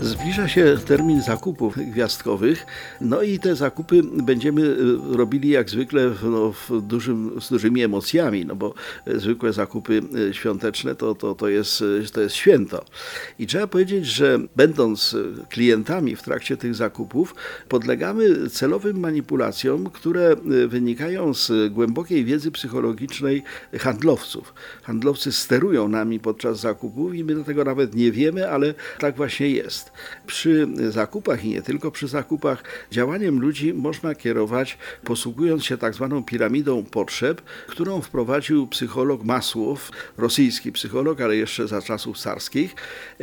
Zbliża się termin zakupów gwiazdkowych, no i te zakupy będziemy y, robili jak zwykle no, w dużym, z dużymi emocjami, no bo y, zwykłe zakupy y, świąteczne to, to, to, jest, to jest święto. I trzeba powiedzieć, że będąc klientami w trakcie tych zakupów, podlegamy celowym manipulacjom, które wynikają z głębokiej wiedzy psychologicznej handlowców. Handlowcy sterują nami podczas zakupów i my do tego nawet nie wiemy, ale tak właśnie jest. Przy zakupach i nie tylko przy zakupach, działaniem ludzi można kierować posługując się tak zwaną piramidą potrzeb, którą wprowadził psycholog Masłow, rosyjski psycholog, ale jeszcze za czasów carskich.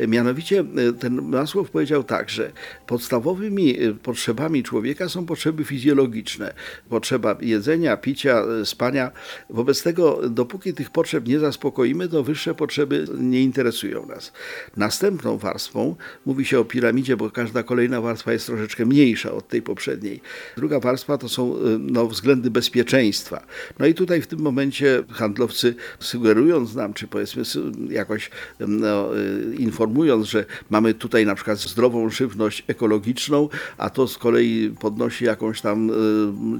Mianowicie ten Masłow powiedział tak, że podstawowymi potrzebami człowieka są potrzeby fizjologiczne. Potrzeba jedzenia, picia, spania. Wobec tego, dopóki tych potrzeb nie zaspokoimy, to wyższe potrzeby nie interesują nas. Następną warstwą mówi się o piramidzie, bo każda kolejna warstwa jest troszeczkę mniejsza od tej poprzedniej. Druga warstwa to są y, no, względy bezpieczeństwa. No i tutaj w tym momencie handlowcy sugerując nam, czy powiedzmy jakoś no, y, informując, że mamy tutaj na przykład zdrową żywność ekologiczną, a to z kolei podnosi jakąś tam y,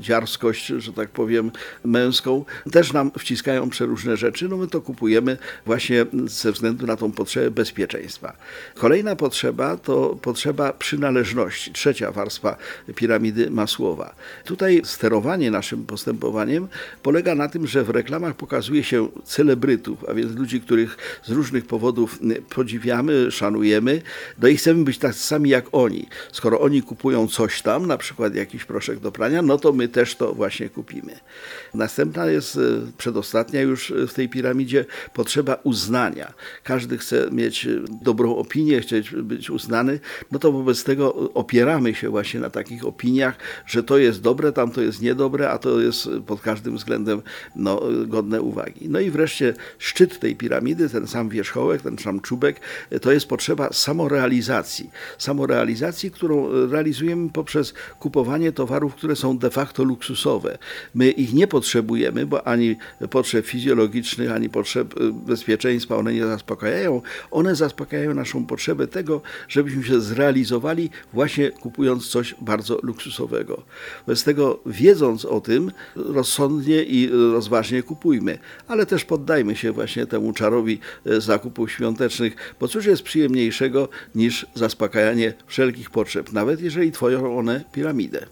dziarskość, że tak powiem, męską, też nam wciskają przeróżne rzeczy. No my to kupujemy właśnie ze względu na tą potrzebę bezpieczeństwa. Kolejna potrzeba to potrzeba przynależności. Trzecia warstwa piramidy Masłowa. Tutaj sterowanie naszym postępowaniem polega na tym, że w reklamach pokazuje się celebrytów, a więc ludzi, których z różnych powodów podziwiamy, szanujemy, no i chcemy być tak sami jak oni. Skoro oni kupują coś tam, na przykład jakiś proszek do prania, no to my też to właśnie kupimy. Następna jest, e, przedostatnia już w tej piramidzie, potrzeba uznania. Każdy chce mieć dobrą opinię, chcieć być uznany, no to wobec tego opieramy się właśnie na takich opiniach, że to jest dobre, tam to jest niedobre, a to jest pod każdym względem no, godne uwagi. No i wreszcie szczyt tej piramidy, ten sam wierzchołek, ten sam czubek, to jest potrzeba samorealizacji. Samorealizacji, którą realizujemy poprzez kupowanie towarów, które są de facto luksusowe. My ich nie potrzebujemy, bo ani potrzeb fizjologicznych, ani potrzeb bezpieczeństwa one nie zaspokajają. One zaspokajają naszą potrzebę tego, żebyśmy się zrealizowali właśnie kupując coś bardzo luksusowego. Bez tego, wiedząc o tym, rozsądnie i rozważnie kupujmy, ale też poddajmy się właśnie temu czarowi e, zakupów świątecznych, bo cóż jest przyjemniejszego niż zaspokajanie wszelkich potrzeb, nawet jeżeli tworzą one piramidę.